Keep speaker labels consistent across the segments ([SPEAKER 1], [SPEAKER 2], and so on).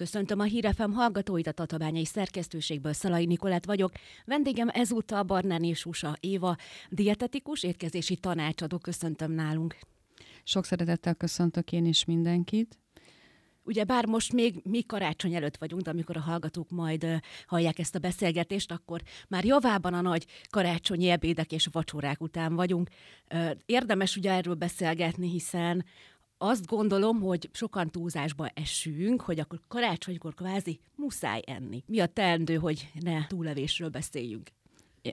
[SPEAKER 1] Köszöntöm a Hírefem hallgatóit a Tatabányai szerkesztőségből, Szalai Nikolát vagyok. Vendégem ezúttal Barnán és Usa Éva, dietetikus, étkezési tanácsadó. Köszöntöm nálunk.
[SPEAKER 2] Sok szeretettel köszöntök én is mindenkit.
[SPEAKER 1] Ugye bár most még mi karácsony előtt vagyunk, de amikor a hallgatók majd uh, hallják ezt a beszélgetést, akkor már javában a nagy karácsonyi ebédek és vacsorák után vagyunk. Uh, érdemes ugye erről beszélgetni, hiszen azt gondolom, hogy sokan túlzásba esünk, hogy akkor karácsonykor kvázi muszáj enni. Mi a teendő, hogy ne túlevésről beszéljünk?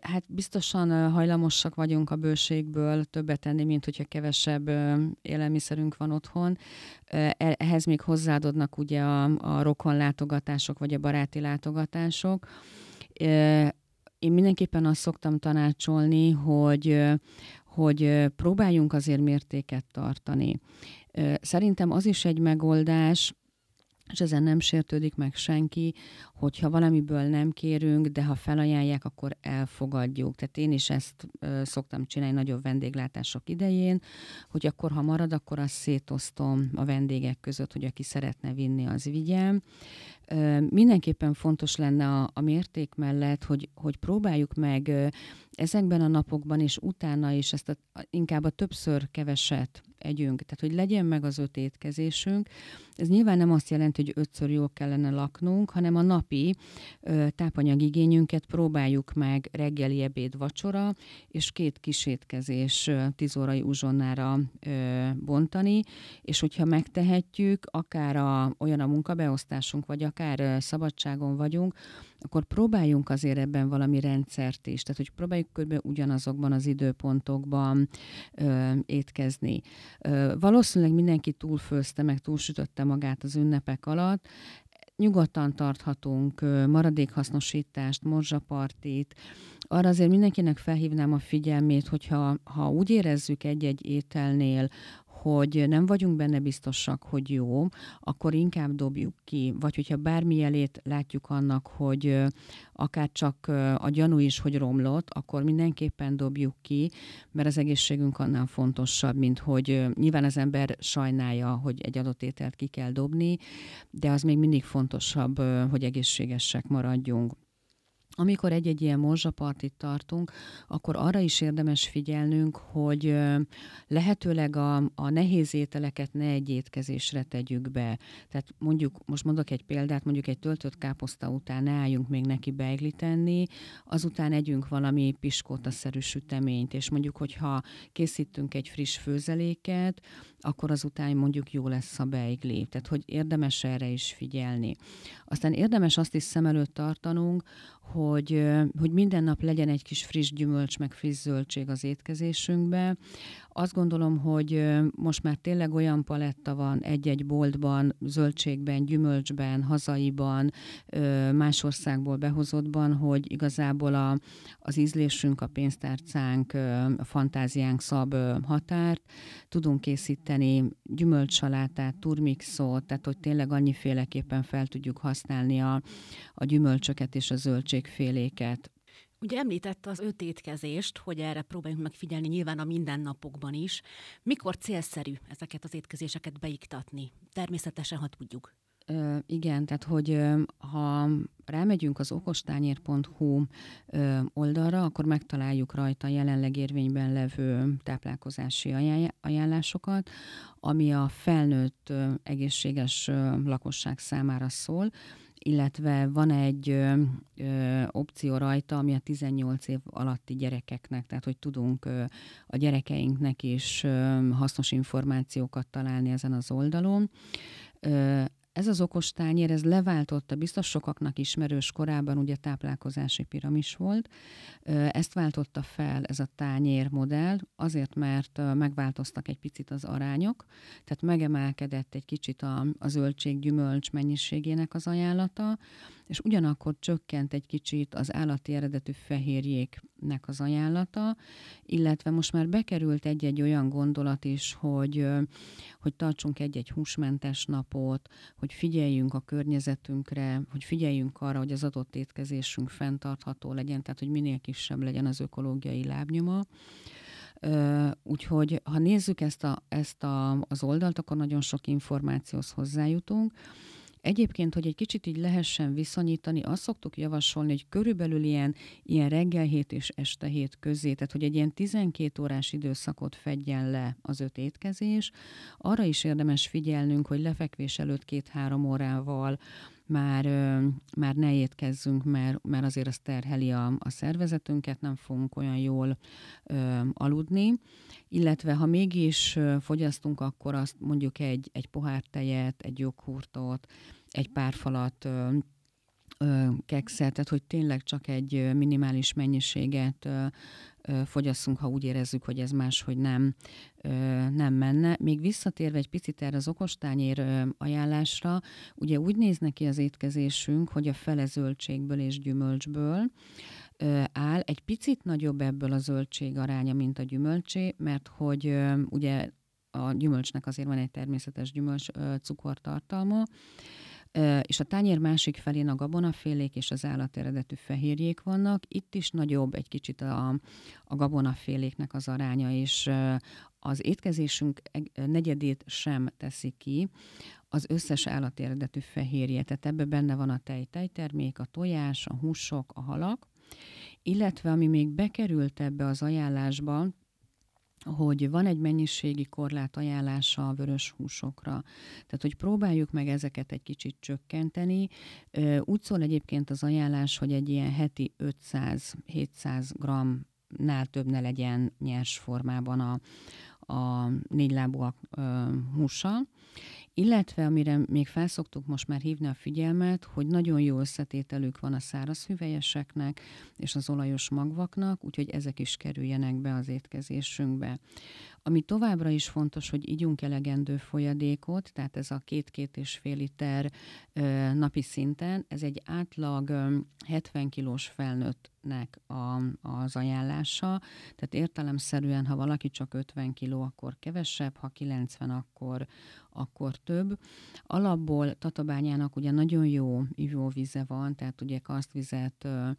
[SPEAKER 2] Hát biztosan hajlamosak vagyunk a bőségből többet tenni, mint hogyha kevesebb élelmiszerünk van otthon. E, ehhez még hozzáadodnak ugye a, a rokonlátogatások, vagy a baráti látogatások. Én mindenképpen azt szoktam tanácsolni, hogy, hogy próbáljunk azért mértéket tartani. Szerintem az is egy megoldás, és ezen nem sértődik meg senki, hogyha valamiből nem kérünk, de ha felajánlják, akkor elfogadjuk. Tehát én is ezt ö, szoktam csinálni nagyobb vendéglátások idején, hogy akkor, ha marad, akkor azt szétosztom a vendégek között, hogy aki szeretne vinni, az vigyen. Ö, mindenképpen fontos lenne a, a mérték mellett, hogy, hogy próbáljuk meg ö, ezekben a napokban és utána is ezt a, inkább a többször keveset együnk, tehát hogy legyen meg az öt étkezésünk. Ez nyilván nem azt jelenti, hogy ötször jól kellene laknunk, hanem a napi ö, tápanyagigényünket próbáljuk meg reggeli, ebéd, vacsora, és két kísétkezés tíz órai uzsonnára ö, bontani, és hogyha megtehetjük, akár a, olyan a munkabeosztásunk, vagy akár ö, szabadságon vagyunk, akkor próbáljunk azért ebben valami rendszert is, tehát hogy próbáljuk kb. ugyanazokban az időpontokban ö, étkezni. Ö, valószínűleg mindenki túlfőzte, meg túlsütötte magát az ünnepek alatt, nyugodtan tarthatunk maradékhasznosítást, morzsapartit. Arra azért mindenkinek felhívnám a figyelmét, hogyha ha úgy érezzük egy-egy ételnél, hogy nem vagyunk benne biztosak, hogy jó, akkor inkább dobjuk ki. Vagy hogyha bármi jelét látjuk annak, hogy akár csak a gyanú is, hogy romlott, akkor mindenképpen dobjuk ki, mert az egészségünk annál fontosabb, mint hogy nyilván az ember sajnálja, hogy egy adott ételt ki kell dobni, de az még mindig fontosabb, hogy egészségesek maradjunk. Amikor egy-egy ilyen morzsapartit tartunk, akkor arra is érdemes figyelnünk, hogy lehetőleg a, a nehéz ételeket ne egy étkezésre tegyük be. Tehát mondjuk, most mondok egy példát, mondjuk egy töltött káposzta után ne álljunk még neki beigli tenni, azután együnk valami piskóta-szerű süteményt, és mondjuk, hogyha készítünk egy friss főzeléket, akkor azután mondjuk jó lesz a beigli. Tehát, hogy érdemes erre is figyelni. Aztán érdemes azt is szem előtt tartanunk, hogy, hogy minden nap legyen egy kis friss gyümölcs, meg friss zöldség az étkezésünkbe. Azt gondolom, hogy most már tényleg olyan paletta van egy-egy boltban, zöldségben, gyümölcsben, hazaiban, más országból behozottban, hogy igazából a, az ízlésünk, a pénztárcánk, a fantáziánk szab határt. Tudunk készíteni gyümölcsalátát, turmixot, tehát hogy tényleg annyiféleképpen fel tudjuk használni a, a gyümölcsöket és a zöldségféléket.
[SPEAKER 1] Ugye említette az öt étkezést, hogy erre próbáljunk megfigyelni nyilván a mindennapokban is. Mikor célszerű ezeket az étkezéseket beiktatni? Természetesen, ha tudjuk.
[SPEAKER 2] Ö, igen, tehát hogy ö, ha rámegyünk az okostányér.hu ö, oldalra, akkor megtaláljuk rajta jelenleg érvényben levő táplálkozási ajánlásokat, ami a felnőtt ö, egészséges ö, lakosság számára szól illetve van egy ö, ö, opció rajta, ami a 18 év alatti gyerekeknek, tehát hogy tudunk ö, a gyerekeinknek is ö, hasznos információkat találni ezen az oldalon. Ö, ez az okostányér, ez leváltotta, biztos sokaknak ismerős korában ugye táplálkozási piramis volt, ezt váltotta fel ez a tányér modell, azért, mert megváltoztak egy picit az arányok, tehát megemelkedett egy kicsit a, a zöldség, gyümölcs mennyiségének az ajánlata, és ugyanakkor csökkent egy kicsit az állati eredetű fehérjéknek az ajánlata, illetve most már bekerült egy-egy olyan gondolat is, hogy, hogy tartsunk egy-egy húsmentes napot, hogy figyeljünk a környezetünkre, hogy figyeljünk arra, hogy az adott étkezésünk fenntartható legyen, tehát hogy minél kisebb legyen az ökológiai lábnyoma. Úgyhogy ha nézzük ezt, a, ezt a, az oldalt, akkor nagyon sok információhoz hozzájutunk. Egyébként, hogy egy kicsit így lehessen viszonyítani, azt szoktuk javasolni, hogy körülbelül ilyen, ilyen reggel hét és este hét közé, tehát hogy egy ilyen 12 órás időszakot fedjen le az öt étkezés. Arra is érdemes figyelnünk, hogy lefekvés előtt két-három órával már, már ne étkezzünk, mert, mert azért az terheli a, a szervezetünket, nem fogunk olyan jól ö, aludni, illetve ha mégis fogyasztunk, akkor azt mondjuk egy, egy pohár tejet, egy joghurtot, egy pár falat kekszet, tehát hogy tényleg csak egy minimális mennyiséget fogyasszunk, ha úgy érezzük, hogy ez máshogy nem, nem menne. Még visszatérve egy picit erre az okostányér ajánlásra, ugye úgy néz neki az étkezésünk, hogy a fele zöldségből és gyümölcsből, áll. Egy picit nagyobb ebből a zöldség aránya, mint a gyümölcsé, mert hogy ugye a gyümölcsnek azért van egy természetes gyümölcs cukortartalma, és a tányér másik felén a gabonafélék és az állat fehérjék vannak. Itt is nagyobb egy kicsit a, a gabonaféléknek az aránya, és az étkezésünk negyedét sem teszi ki az összes állat eredetű fehérje. Tehát ebbe benne van a tej, tejtermék, a tojás, a húsok, a halak, illetve ami még bekerült ebbe az ajánlásba, hogy van egy mennyiségi korlát ajánlása a vörös húsokra. Tehát, hogy próbáljuk meg ezeket egy kicsit csökkenteni. Úgy szól egyébként az ajánlás, hogy egy ilyen heti 500-700 g-nál több ne legyen nyers formában a, a négylábúak húsa, illetve amire még felszoktuk most már hívni a figyelmet, hogy nagyon jó összetételük van a száraz hüvelyeseknek és az olajos magvaknak, úgyhogy ezek is kerüljenek be az étkezésünkbe. Ami továbbra is fontos, hogy ígyunk elegendő folyadékot, tehát ez a két-két és fél liter ö, napi szinten, ez egy átlag ö, 70 kilós felnőttnek a, az ajánlása, tehát értelemszerűen, ha valaki csak 50 kiló, akkor kevesebb, ha 90, akkor, akkor több. Alapból Tatabányának ugye nagyon jó ivóvíze van, tehát ugye karsztvizet ö,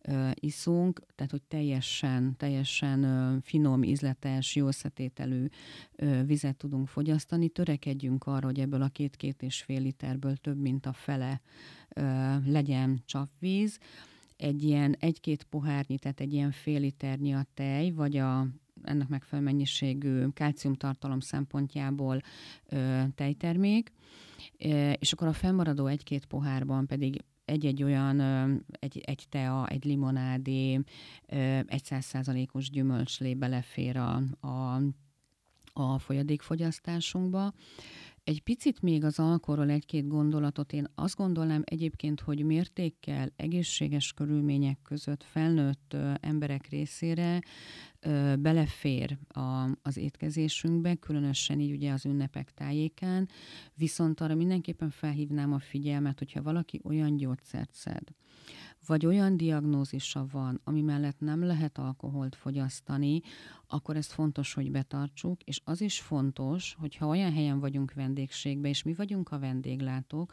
[SPEAKER 2] ö, iszunk, tehát hogy teljesen, teljesen ö, finom, ízletes, jó összetételű ö, vizet tudunk fogyasztani. Törekedjünk arra, hogy ebből a két-két és fél literből több, mint a fele ö, legyen csapvíz egy ilyen egy-két pohárnyi, tehát egy ilyen fél liternyi a tej, vagy a ennek megfelelő mennyiségű kálciumtartalom szempontjából ö, tejtermék, ö, és akkor a fennmaradó egy-két pohárban pedig egy-egy olyan, egy, egy tea, egy limonádé, egy százszázalékos gyümölcslé belefér a, a, a folyadékfogyasztásunkba. Egy picit még az alkoholról egy-két gondolatot. Én azt gondolnám egyébként, hogy mértékkel, egészséges körülmények között felnőtt emberek részére belefér a, az étkezésünkbe, különösen így ugye az ünnepek tájékán, viszont arra mindenképpen felhívnám a figyelmet, hogyha valaki olyan gyógyszert szed, vagy olyan diagnózisa van, ami mellett nem lehet alkoholt fogyasztani, akkor ez fontos, hogy betartsuk, és az is fontos, hogy ha olyan helyen vagyunk vendégségben, és mi vagyunk a vendéglátók,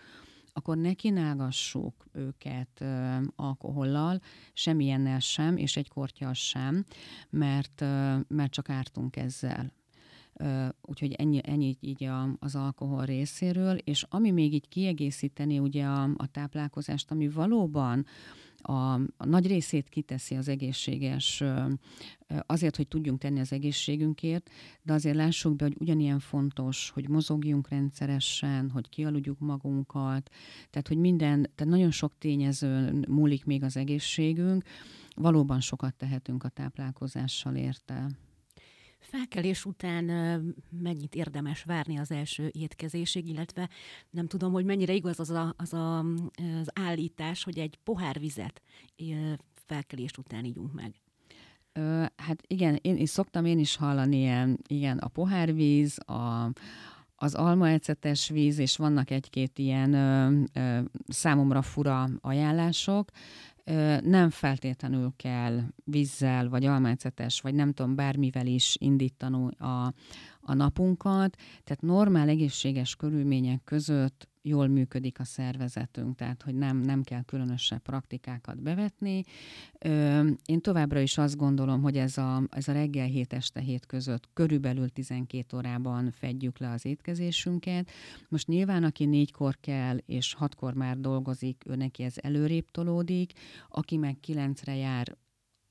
[SPEAKER 2] akkor ne kínálgassuk őket ö, alkohollal, semmilyennel sem, és egy kortyal sem, mert, ö, mert csak ártunk ezzel. Úgyhogy ennyi, ennyi így a, az alkohol részéről, és ami még így kiegészíteni ugye a, a táplálkozást, ami valóban a, a nagy részét kiteszi az egészséges, azért, hogy tudjunk tenni az egészségünkért, de azért lássuk be, hogy ugyanilyen fontos, hogy mozogjunk rendszeresen, hogy kialudjuk magunkat, tehát hogy minden, tehát nagyon sok tényező múlik még az egészségünk, valóban sokat tehetünk a táplálkozással érte.
[SPEAKER 1] Felkelés után mennyit érdemes várni az első étkezésig, illetve nem tudom, hogy mennyire igaz az a, az, a, az állítás, hogy egy pohár vizet felkelés után ígyunk meg.
[SPEAKER 2] Ö, hát igen, én is szoktam én is hallani ilyen, igen, a pohárvíz, a, az almaecetes víz, és vannak egy-két ilyen ö, ö, számomra fura ajánlások nem feltétlenül kell vízzel, vagy almácetes, vagy nem tudom, bármivel is indítani a, a napunkat. Tehát normál, egészséges körülmények között jól működik a szervezetünk, tehát hogy nem, nem kell különösebb praktikákat bevetni. Én továbbra is azt gondolom, hogy ez a, ez a reggel 7 este 7 között körülbelül 12 órában fedjük le az étkezésünket. Most nyilván, aki négykor kell, és hatkor már dolgozik, ő neki ez előrébb tolódik, aki meg kilencre jár,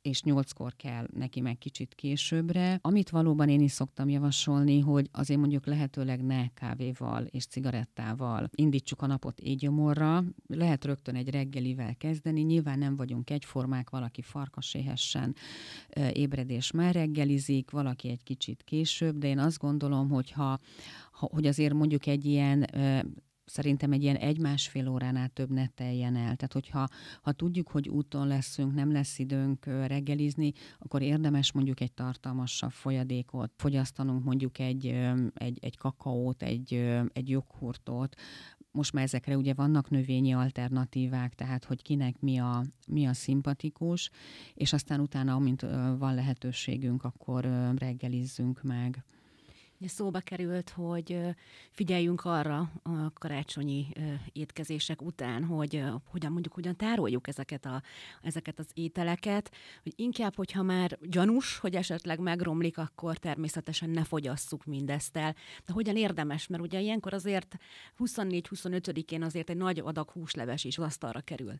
[SPEAKER 2] és nyolckor kell neki meg kicsit későbbre. Amit valóban én is szoktam javasolni, hogy azért mondjuk lehetőleg ne kávéval és cigarettával indítsuk a napot égyomorra, lehet rögtön egy reggelivel kezdeni, nyilván nem vagyunk egyformák, valaki farkaséhessen ébredés már reggelizik, valaki egy kicsit később, de én azt gondolom, hogy ha, hogy azért mondjuk egy ilyen szerintem egy ilyen egy-másfél óránál több ne teljen el. Tehát, hogyha ha tudjuk, hogy úton leszünk, nem lesz időnk reggelizni, akkor érdemes mondjuk egy tartalmasabb folyadékot fogyasztanunk, mondjuk egy, egy, egy kakaót, egy, egy joghurtot, most már ezekre ugye vannak növényi alternatívák, tehát hogy kinek mi a, mi a szimpatikus, és aztán utána, amint van lehetőségünk, akkor reggelizzünk meg.
[SPEAKER 1] Szóba került, hogy figyeljünk arra a karácsonyi étkezések után, hogy hogyan mondjuk, hogyan tároljuk ezeket, a, ezeket az ételeket, hogy inkább, hogyha már gyanús, hogy esetleg megromlik, akkor természetesen ne fogyasszuk mindezt el. De hogyan érdemes, mert ugye ilyenkor azért 24-25-én azért egy nagy adag húsleves is asztalra kerül.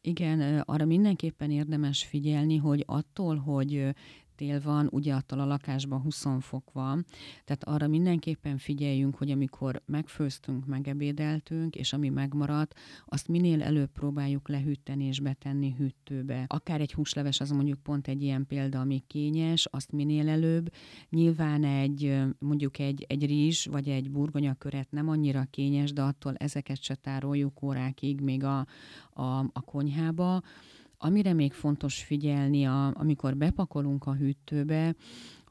[SPEAKER 2] Igen, arra mindenképpen érdemes figyelni, hogy attól, hogy tél van, ugye attól a lakásban 20 fok van, tehát arra mindenképpen figyeljünk, hogy amikor megfőztünk, megebédeltünk, és ami megmaradt, azt minél előbb próbáljuk lehűteni és betenni hűtőbe. Akár egy húsleves, az mondjuk pont egy ilyen példa, ami kényes, azt minél előbb. Nyilván egy, mondjuk egy, egy rizs, vagy egy burgonyaköret nem annyira kényes, de attól ezeket se tároljuk órákig még a, a, a konyhába Amire még fontos figyelni, a, amikor bepakolunk a hűtőbe,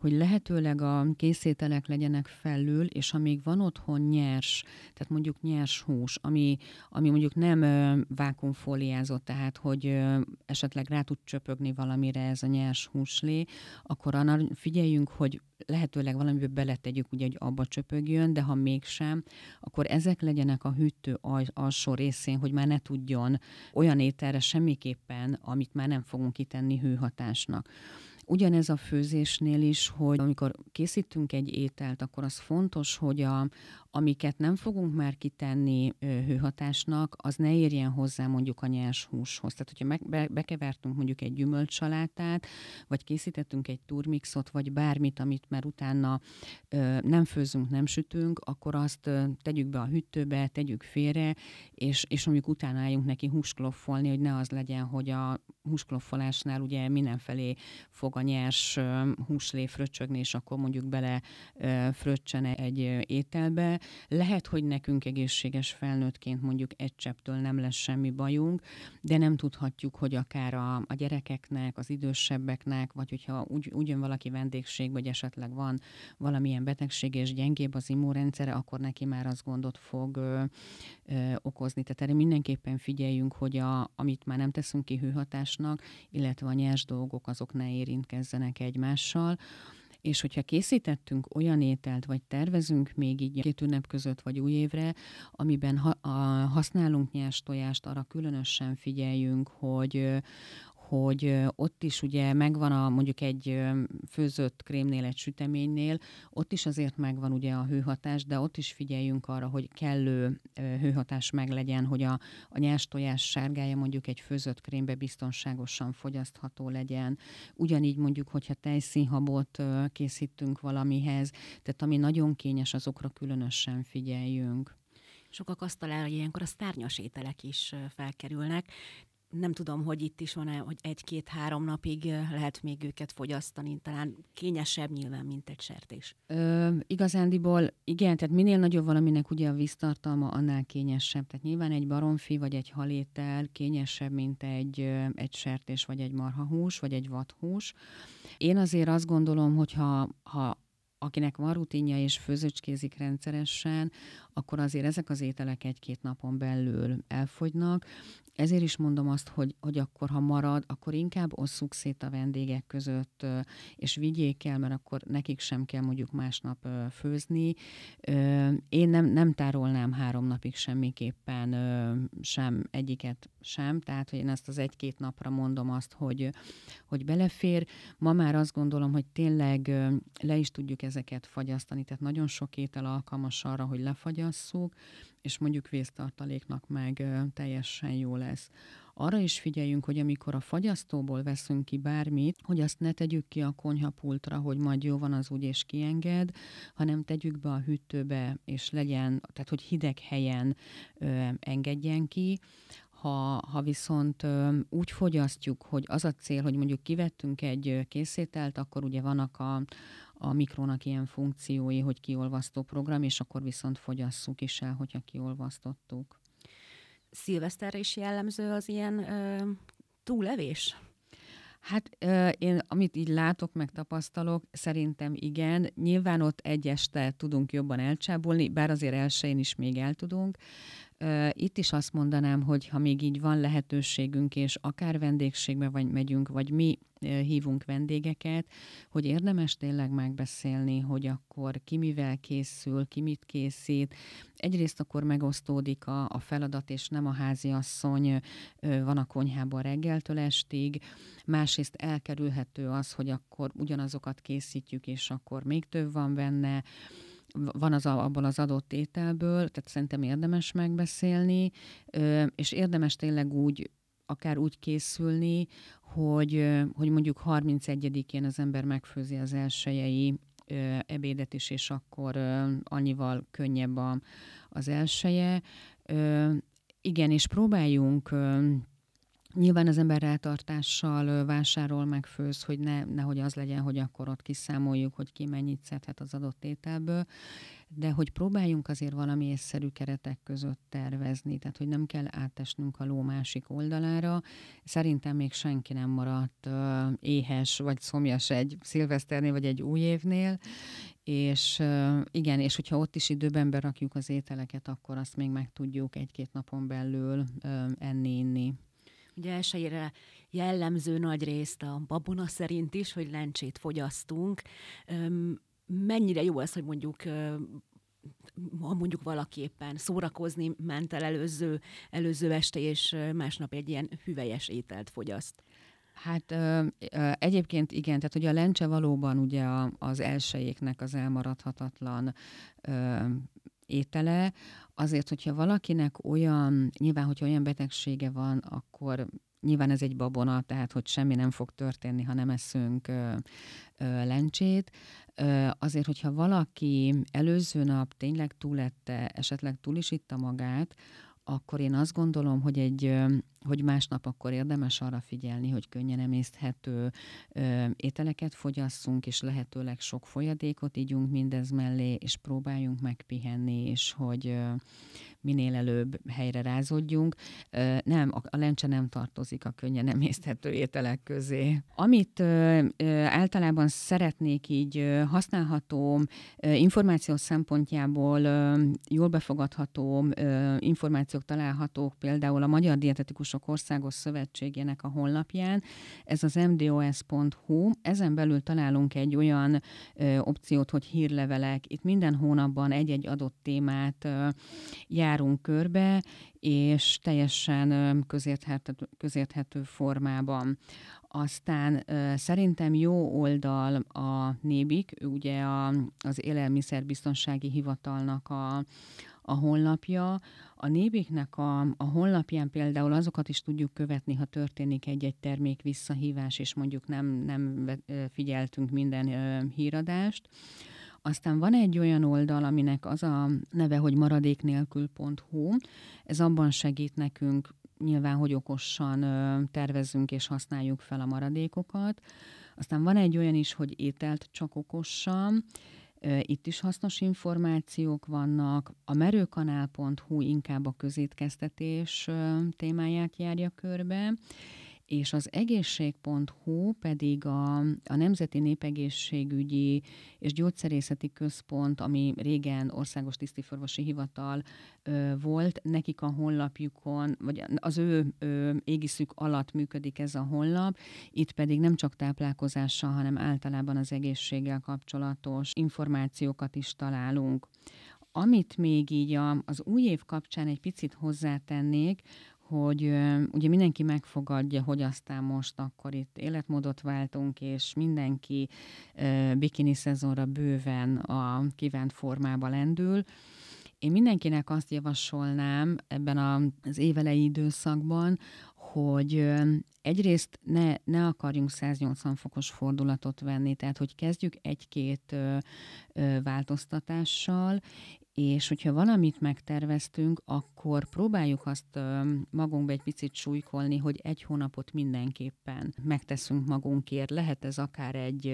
[SPEAKER 2] hogy lehetőleg a készételek legyenek felül, és amíg van otthon nyers, tehát mondjuk nyers hús, ami, ami mondjuk nem ö, vákumfóliázott, tehát hogy ö, esetleg rá tud csöpögni valamire ez a nyers húslé, akkor arra figyeljünk, hogy lehetőleg valamiből beletegyük, ugye, hogy abba csöpögjön, de ha mégsem, akkor ezek legyenek a hűtő alsó részén, hogy már ne tudjon olyan ételre semmiképpen, amit már nem fogunk kitenni hőhatásnak. Ugyanez a főzésnél is, hogy amikor készítünk egy ételt, akkor az fontos, hogy a, amiket nem fogunk már kitenni hőhatásnak, az ne érjen hozzá mondjuk a nyers húshoz. Tehát, hogyha meg, be, bekevertünk mondjuk egy gyümölcsalátát, vagy készítettünk egy turmixot, vagy bármit, amit már utána ö, nem főzünk, nem sütünk, akkor azt ö, tegyük be a hűtőbe, tegyük félre, és, és mondjuk utána álljunk neki húskloffolni, hogy ne az legyen, hogy a húskloffolásnál ugye mindenfelé fog a nyers húslé fröccsögni, és akkor mondjuk bele fröccsene egy ételbe, lehet, hogy nekünk egészséges felnőttként mondjuk egy csepptől nem lesz semmi bajunk, de nem tudhatjuk, hogy akár a, a gyerekeknek, az idősebbeknek, vagy hogyha úgy, úgy jön valaki vendégség, vagy esetleg van valamilyen betegség és gyengébb az immunrendszere, akkor neki már az gondot fog ö, ö, okozni. Tehát erre mindenképpen figyeljünk, hogy a, amit már nem teszünk ki hőhatásnak, illetve a nyers dolgok, azok ne érintkezzenek egymással és hogyha készítettünk olyan ételt, vagy tervezünk még így két ünnep között, vagy új évre, amiben ha, a, használunk nyers tojást, arra különösen figyeljünk, hogy, hogy ott is ugye megvan a mondjuk egy főzött krémnél, egy süteménynél, ott is azért megvan ugye a hőhatás, de ott is figyeljünk arra, hogy kellő hőhatás meg legyen, hogy a, a nyers tojás sárgája mondjuk egy főzött krémbe biztonságosan fogyasztható legyen. Ugyanígy mondjuk, hogyha tejszínhabot készítünk valamihez, tehát ami nagyon kényes, azokra különösen figyeljünk
[SPEAKER 1] sokak asztalára ilyenkor a sztárnyas ételek is felkerülnek nem tudom, hogy itt is van-e, hogy egy-két-három napig lehet még őket fogyasztani, talán kényesebb nyilván, mint egy sertés.
[SPEAKER 2] Ö, igazándiból igen, tehát minél nagyobb valaminek ugye a víztartalma, annál kényesebb. Tehát nyilván egy baromfi vagy egy halétel kényesebb, mint egy, egy sertés, vagy egy marhahús, vagy egy vathús. Én azért azt gondolom, hogy ha, ha akinek van rutinja és főzőcskézik rendszeresen, akkor azért ezek az ételek egy-két napon belül elfogynak. Ezért is mondom azt, hogy, hogy akkor, ha marad, akkor inkább osszuk szét a vendégek között, és vigyék el, mert akkor nekik sem kell mondjuk másnap főzni. Én nem, nem tárolnám három napig semmiképpen sem egyiket sem, tehát hogy én ezt az egy-két napra mondom azt, hogy, hogy belefér. Ma már azt gondolom, hogy tényleg le is tudjuk ezeket fagyasztani, tehát nagyon sok étel alkalmas arra, hogy lefagyasszuk, és mondjuk vésztartaléknak meg teljesen jó lesz. Arra is figyeljünk, hogy amikor a fagyasztóból veszünk ki bármit, hogy azt ne tegyük ki a konyhapultra, hogy majd jó van az úgy és kienged, hanem tegyük be a hűtőbe, és legyen, tehát hogy hideg helyen ö, engedjen ki. Ha, ha viszont úgy fogyasztjuk, hogy az a cél, hogy mondjuk kivettünk egy készételt, akkor ugye vannak a, a mikrónak ilyen funkciói, hogy kiolvasztó program, és akkor viszont fogyasszuk is el, hogyha kiolvasztottuk.
[SPEAKER 1] Szilveszterre is jellemző az ilyen ö, túlevés?
[SPEAKER 2] Hát én, amit így látok, meg tapasztalok, szerintem igen. Nyilván ott egy este tudunk jobban elcsábolni, bár azért elsőjén is még el tudunk. Itt is azt mondanám, hogy ha még így van lehetőségünk, és akár vendégségbe vagy megyünk, vagy mi hívunk vendégeket, hogy érdemes tényleg megbeszélni, hogy akkor ki mivel készül, ki mit készít. Egyrészt akkor megosztódik a, a feladat, és nem a házi asszony van a konyhában reggeltől estig. Másrészt elkerülhető az, hogy akkor ugyanazokat készítjük, és akkor még több van benne van az abból az adott ételből, tehát szerintem érdemes megbeszélni, és érdemes tényleg úgy, akár úgy készülni, hogy, hogy mondjuk 31-én az ember megfőzi az elsőjei ebédet is, és akkor annyival könnyebb az elsője. Igen, és próbáljunk Nyilván az ember rátartással vásárol meg főz, hogy ne, nehogy az legyen, hogy akkor ott kiszámoljuk, hogy ki mennyit szedhet az adott ételből, de hogy próbáljunk azért valami észszerű keretek között tervezni, tehát hogy nem kell átesnünk a ló másik oldalára. Szerintem még senki nem maradt éhes vagy szomjas egy szilveszternél vagy egy új évnél, és igen, és hogyha ott is időben berakjuk az ételeket, akkor azt még meg tudjuk egy-két napon belül uh, enni, inni.
[SPEAKER 1] Ugye elsőjére jellemző nagy részt a babona szerint is, hogy lencsét fogyasztunk. Mennyire jó ez, hogy mondjuk ha mondjuk valaki éppen szórakozni ment el előző, előző este, és másnap egy ilyen hüvelyes ételt fogyaszt.
[SPEAKER 2] Hát ö, ö, egyébként igen, tehát ugye a lencse valóban ugye a, az elsőjéknek az elmaradhatatlan ö, étele, azért, hogyha valakinek olyan, nyilván, hogyha olyan betegsége van, akkor nyilván ez egy babona, tehát hogy semmi nem fog történni, ha nem eszünk ö, ö, lencsét. Ö, azért, hogyha valaki előző nap tényleg túlette, esetleg túl is itta magát, akkor én azt gondolom, hogy egy, hogy másnap akkor érdemes arra figyelni, hogy könnyen emészthető ételeket fogyasszunk, és lehetőleg sok folyadékot ígyunk mindez mellé, és próbáljunk megpihenni, és hogy minél előbb helyre rázódjunk. Nem, a lencse nem tartozik a könnyen emészthető ételek közé. Amit általában szeretnék így használható, információ szempontjából jól befogadható információk találhatók például a Magyar Dietetikusok Országos Szövetségének a honlapján. Ez az mdos.hu. Ezen belül találunk egy olyan opciót, hogy hírlevelek. Itt minden hónapban egy-egy adott témát jár járunk körbe, és teljesen közérthető, közérthető formában. Aztán szerintem jó oldal a Nébik, ugye a, az Élelmiszerbiztonsági Hivatalnak a, a honlapja. A Nébiknek a, a honlapján például azokat is tudjuk követni, ha történik egy-egy termék visszahívás, és mondjuk nem, nem figyeltünk minden híradást. Aztán van egy olyan oldal, aminek az a neve, hogy maradéknélkül.hu. Ez abban segít nekünk nyilván, hogy okosan tervezzünk és használjuk fel a maradékokat. Aztán van egy olyan is, hogy ételt csak okosan. Itt is hasznos információk vannak. A merőkanál.hu inkább a közétkeztetés témáját járja körbe és az egészség.hu pedig a, a Nemzeti Népegészségügyi és Gyógyszerészeti Központ, ami régen Országos Tisztifőorvosi Hivatal ö, volt, nekik a honlapjukon, vagy az ő ö, égiszük alatt működik ez a honlap, itt pedig nem csak táplálkozással, hanem általában az egészséggel kapcsolatos információkat is találunk. Amit még így a, az új év kapcsán egy picit hozzátennék, hogy ugye mindenki megfogadja, hogy aztán most akkor itt életmódot váltunk, és mindenki bikini szezonra bőven a kívánt formába lendül. Én mindenkinek azt javasolnám ebben az évelei időszakban, hogy egyrészt ne, ne akarjunk 180 fokos fordulatot venni, tehát hogy kezdjük egy-két változtatással, és hogyha valamit megterveztünk, akkor próbáljuk azt magunkba egy picit súlykolni, hogy egy hónapot mindenképpen megteszünk magunkért. Lehet ez akár egy,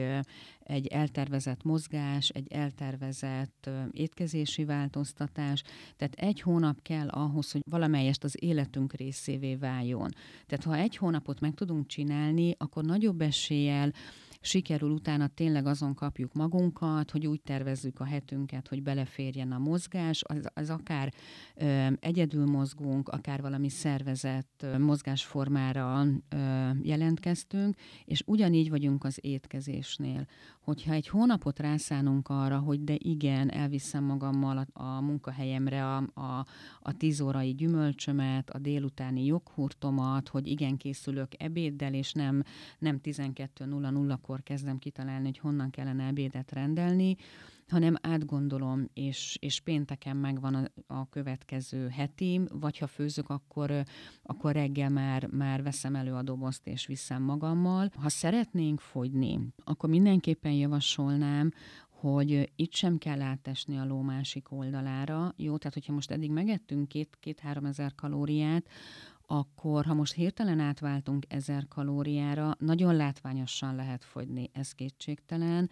[SPEAKER 2] egy eltervezett mozgás, egy eltervezett étkezési változtatás, tehát egy hónap kell ahhoz, hogy valamelyest az életünk részévé váljon. Tehát ha egy hónapot meg tudunk csinálni, akkor nagyobb eséllyel sikerül utána tényleg azon kapjuk magunkat, hogy úgy tervezzük a hetünket, hogy beleférjen a mozgás, az, az akár ö, egyedül mozgunk, akár valami szervezett ö, mozgásformára ö, jelentkeztünk, és ugyanígy vagyunk az étkezésnél. Hogyha egy hónapot rászánunk arra, hogy de igen, elviszem magammal a, a munkahelyemre a, a, a tíz órai gyümölcsömet, a délutáni joghurtomat, hogy igen, készülök ebéddel, és nem, nem 12.00-kor akkor kezdem kitalálni, hogy honnan kellene ebédet rendelni, hanem átgondolom, és, és pénteken megvan a, a következő hetim, vagy ha főzök, akkor, akkor reggel már, már veszem elő a dobozt, és viszem magammal. Ha szeretnénk fogyni, akkor mindenképpen javasolnám, hogy itt sem kell átesni a ló másik oldalára. Jó, tehát hogyha most eddig megettünk két-három ezer kalóriát, akkor ha most hirtelen átváltunk ezer kalóriára, nagyon látványosan lehet fogyni, ez kétségtelen,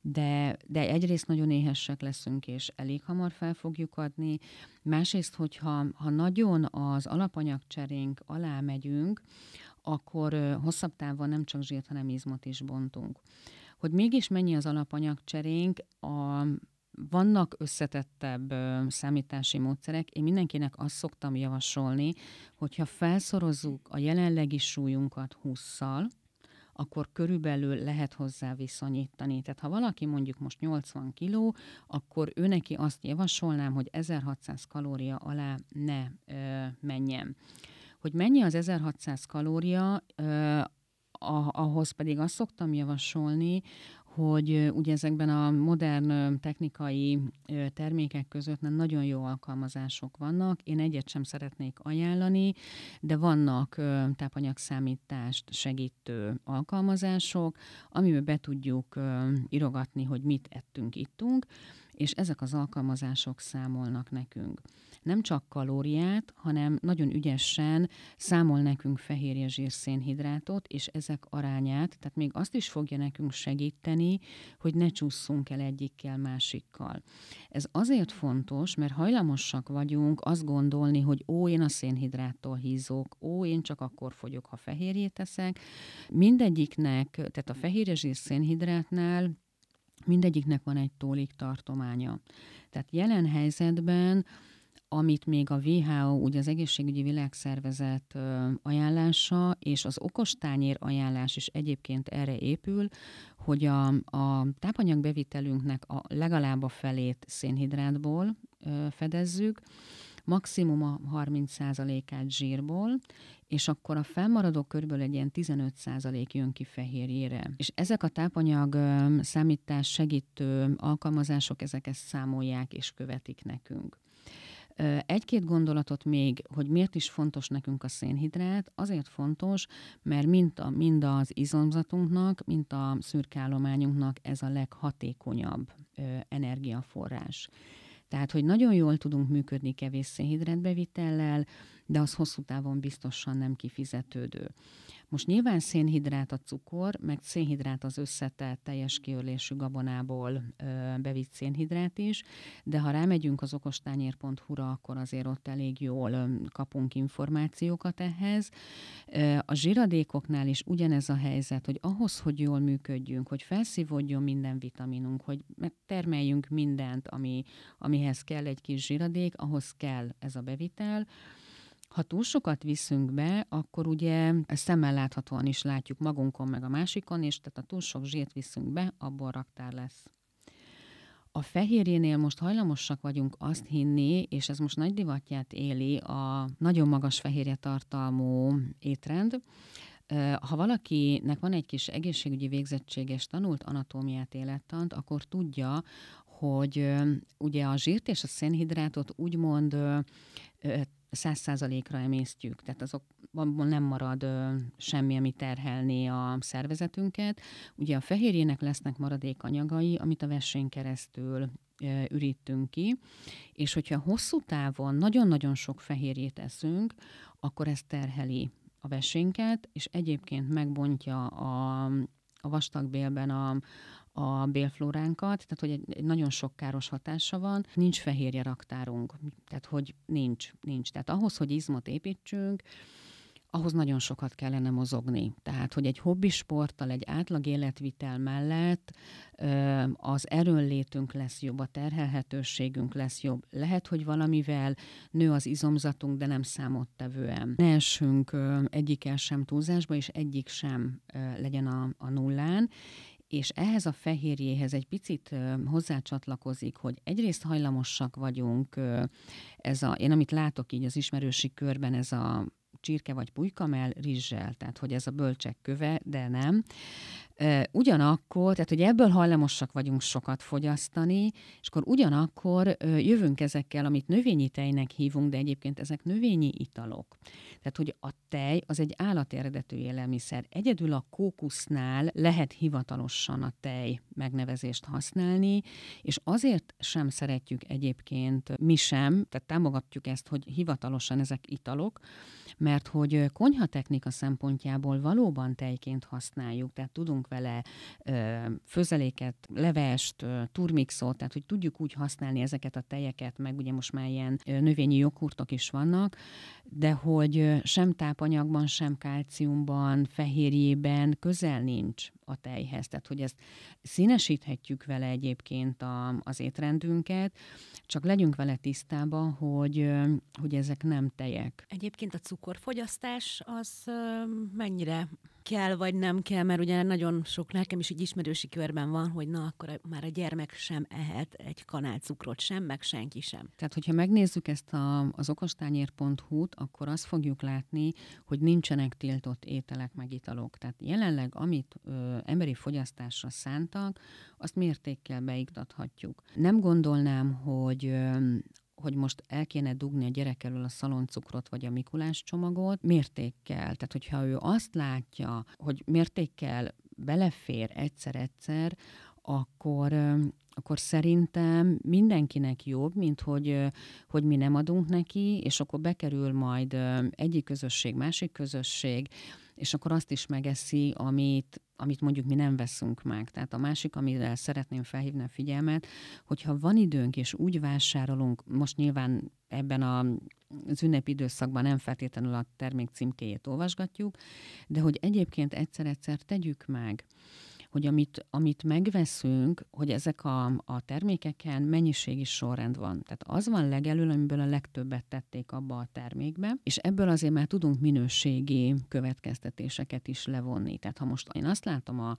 [SPEAKER 2] de, de egyrészt nagyon éhesek leszünk, és elég hamar fel fogjuk adni. Másrészt, hogyha ha nagyon az alapanyagcserénk alá megyünk, akkor hosszabb távon nem csak zsírt, hanem izmot is bontunk. Hogy mégis mennyi az alapanyagcserénk, a vannak összetettebb ö, számítási módszerek. Én mindenkinek azt szoktam javasolni, hogyha felszorozzuk a jelenlegi súlyunkat 20-szal, akkor körülbelül lehet hozzá viszonyítani. Tehát ha valaki mondjuk most 80 kiló, akkor ő neki azt javasolnám, hogy 1600 kalória alá ne ö, menjen. Hogy mennyi az 1600 kalória, ö, ahhoz pedig azt szoktam javasolni, hogy ugye ezekben a modern technikai termékek között nagyon jó alkalmazások vannak. Én egyet sem szeretnék ajánlani, de vannak tápanyagszámítást segítő alkalmazások, amiben be tudjuk irogatni, hogy mit ettünk, ittunk, és ezek az alkalmazások számolnak nekünk nem csak kalóriát, hanem nagyon ügyesen számol nekünk fehérje zsírszénhidrátot, és ezek arányát, tehát még azt is fogja nekünk segíteni, hogy ne csúszunk el egyikkel másikkal. Ez azért fontos, mert hajlamosak vagyunk azt gondolni, hogy ó, én a szénhidráttól hízok, ó, én csak akkor fogyok, ha fehérjét teszek. Mindegyiknek, tehát a fehérje zsírszénhidrátnál mindegyiknek van egy tólik tartománya. Tehát jelen helyzetben amit még a WHO, ugye az Egészségügyi Világszervezet ajánlása, és az okostányér ajánlás is egyébként erre épül, hogy a, a tápanyagbevitelünknek a legalább a felét szénhidrátból fedezzük, maximum a 30%-át zsírból, és akkor a felmaradó körből egy ilyen 15% jön ki fehérjére. És ezek a tápanyag számítás segítő alkalmazások, ezek ezt számolják és követik nekünk. Egy-két gondolatot még, hogy miért is fontos nekünk a szénhidrát, azért fontos, mert mind, a, mind az izomzatunknak, mind a szürkállományunknak ez a leghatékonyabb energiaforrás. Tehát, hogy nagyon jól tudunk működni kevés szénhidrátbevitellel, de az hosszú távon biztosan nem kifizetődő. Most nyilván szénhidrát a cukor, meg szénhidrát az összetett teljes kiörlésű gabonából ö, bevitt szénhidrát is, de ha rámegyünk az okostányér.hu-ra, akkor azért ott elég jól ö, kapunk információkat ehhez. Ö, a zsiradékoknál is ugyanez a helyzet, hogy ahhoz, hogy jól működjünk, hogy felszívódjon minden vitaminunk, hogy termeljünk mindent, ami, amihez kell egy kis zsiradék, ahhoz kell ez a bevitel, ha túl sokat viszünk be, akkor ugye szemmel láthatóan is látjuk magunkon, meg a másikon, és tehát ha túl sok zsírt viszünk be, abból raktár lesz. A fehérjénél most hajlamosak vagyunk azt hinni, és ez most nagy divatját éli a nagyon magas fehérje tartalmú étrend, ha valakinek van egy kis egészségügyi végzettséges tanult anatómiát, élettant, akkor tudja, hogy ugye a zsírt és a szénhidrátot úgymond száz százalékra emésztjük, tehát azokban nem marad ö, semmi, ami terhelné a szervezetünket. Ugye a fehérjének lesznek maradékanyagai, amit a vessén keresztül ürítünk ki, és hogyha hosszú távon nagyon-nagyon sok fehérjét eszünk, akkor ez terheli a vesénket, és egyébként megbontja a, a vastagbélben a, a bélflóránkat, tehát hogy egy, egy nagyon sok káros hatása van. Nincs fehérje raktárunk, tehát hogy nincs, nincs. Tehát ahhoz, hogy izmot építsünk, ahhoz nagyon sokat kellene mozogni. Tehát, hogy egy hobbisporttal, egy átlag életvitel mellett az erőnlétünk lesz jobb, a terhelhetőségünk lesz jobb. Lehet, hogy valamivel nő az izomzatunk, de nem számottevően. Ne essünk egyikkel sem túlzásba, és egyik sem legyen a, a nullán, és ehhez a fehérjéhez egy picit hozzácsatlakozik, hogy egyrészt hajlamosak vagyunk, ez a, én amit látok így az ismerősi körben, ez a csirke vagy pulykamell rizssel, tehát hogy ez a bölcsek köve, de nem. Ugyanakkor, tehát hogy ebből hajlamosak vagyunk sokat fogyasztani, és akkor ugyanakkor jövünk ezekkel, amit növényi tejnek hívunk, de egyébként ezek növényi italok. Tehát, hogy a tej az egy állateredetű élelmiszer. Egyedül a kókusznál lehet hivatalosan a tej megnevezést használni, és azért sem szeretjük egyébként mi sem, tehát támogatjuk ezt, hogy hivatalosan ezek italok, mert hogy konyhatechnika szempontjából valóban tejként használjuk, tehát tudunk vele főzeléket, levest, turmixot, tehát hogy tudjuk úgy használni ezeket a tejeket, meg ugye most már ilyen növényi joghurtok is vannak, de hogy sem tápanyagban, sem kálciumban, fehérjében közel nincs a tejhez. Tehát, hogy ezt színesíthetjük vele egyébként a, az étrendünket, csak legyünk vele tisztában, hogy, hogy ezek nem tejek.
[SPEAKER 1] Egyébként a cukorfogyasztás az mennyire kell, vagy nem kell, mert ugye nagyon sok nekem is egy ismerősi körben van, hogy na, akkor már a gyermek sem ehet egy kanál cukrot sem, meg senki sem.
[SPEAKER 2] Tehát, hogyha megnézzük ezt a, az okostányér.hu-t, akkor azt fogjuk látni, hogy nincsenek tiltott ételek, meg italok. Tehát jelenleg, amit ö, emberi fogyasztásra szántak, azt mértékkel beiktathatjuk. Nem gondolnám, hogy ö, hogy most el kéne dugni a gyerek elől a szaloncukrot vagy a Mikulás csomagot, mértékkel. Tehát, hogyha ő azt látja, hogy mértékkel belefér egyszer-egyszer, akkor, akkor szerintem mindenkinek jobb, mint hogy, hogy mi nem adunk neki, és akkor bekerül majd egyik közösség, másik közösség, és akkor azt is megeszi, amit, amit mondjuk mi nem veszünk meg. Tehát a másik, amire szeretném felhívni a figyelmet, hogyha van időnk és úgy vásárolunk, most nyilván ebben a az ünnepi időszakban nem feltétlenül a termék címkéjét olvasgatjuk, de hogy egyébként egyszer-egyszer tegyük meg, hogy amit, amit megveszünk, hogy ezek a, a termékeken mennyiségi sorrend van. Tehát az van legelől, amiből a legtöbbet tették abba a termékbe, és ebből azért már tudunk minőségi következtetéseket is levonni. Tehát ha most én azt látom a,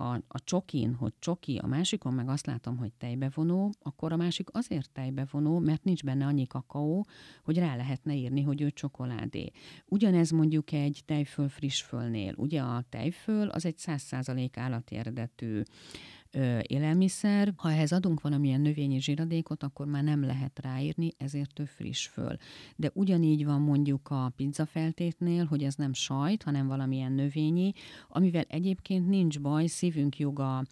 [SPEAKER 2] a, a csokin, hogy csoki, a másikon meg azt látom, hogy tejbevonó, akkor a másik azért tejbevonó, mert nincs benne annyi kakaó, hogy rá lehetne írni, hogy ő csokoládé. Ugyanez mondjuk egy tejföl frissfölnél. Ugye a tejföl az egy 100% állati eredetű élelmiszer. Ha ehhez adunk valamilyen növényi zsíradékot, akkor már nem lehet ráírni, ezért ő friss föl. De ugyanígy van mondjuk a pizza feltétnél, hogy ez nem sajt, hanem valamilyen növényi, amivel egyébként nincs baj, szívünk joga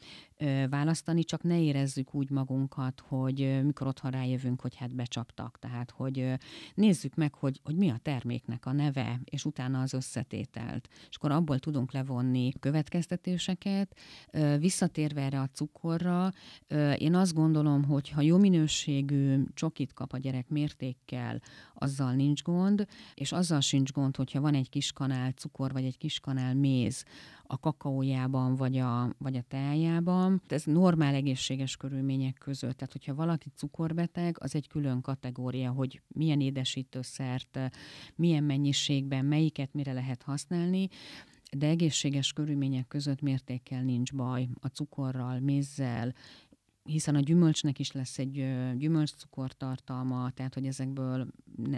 [SPEAKER 2] választani, csak ne érezzük úgy magunkat, hogy mikor otthon rájövünk, hogy hát becsaptak. Tehát, hogy nézzük meg, hogy, hogy mi a terméknek a neve, és utána az összetételt. És akkor abból tudunk levonni következtetéseket. Visszatérve erre a cukorra, én azt gondolom, hogy ha jó minőségű csokit kap a gyerek mértékkel, azzal nincs gond, és azzal sincs gond, hogyha van egy kis kanál cukor, vagy egy kis kanál méz a kakaójában, vagy a, vagy a teájában. Ez normál egészséges körülmények között. Tehát, hogyha valaki cukorbeteg, az egy külön kategória, hogy milyen édesítőszert, milyen mennyiségben, melyiket mire lehet használni de egészséges körülmények között mértékkel nincs baj. A cukorral, mézzel, hiszen a gyümölcsnek is lesz egy gyümölcscukor tartalma, tehát hogy ezekből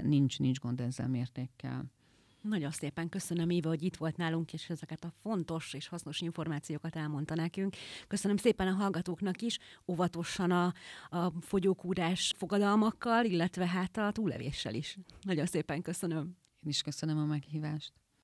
[SPEAKER 2] nincs, nincs gond ezzel mértékkel.
[SPEAKER 1] Nagyon szépen köszönöm, Éva, hogy itt volt nálunk, és ezeket a fontos és hasznos információkat elmondta nekünk. Köszönöm szépen a hallgatóknak is, óvatosan a, a fogyókúrás fogadalmakkal, illetve hát a túlevéssel is. Nagyon szépen köszönöm.
[SPEAKER 2] Én is köszönöm a meghívást.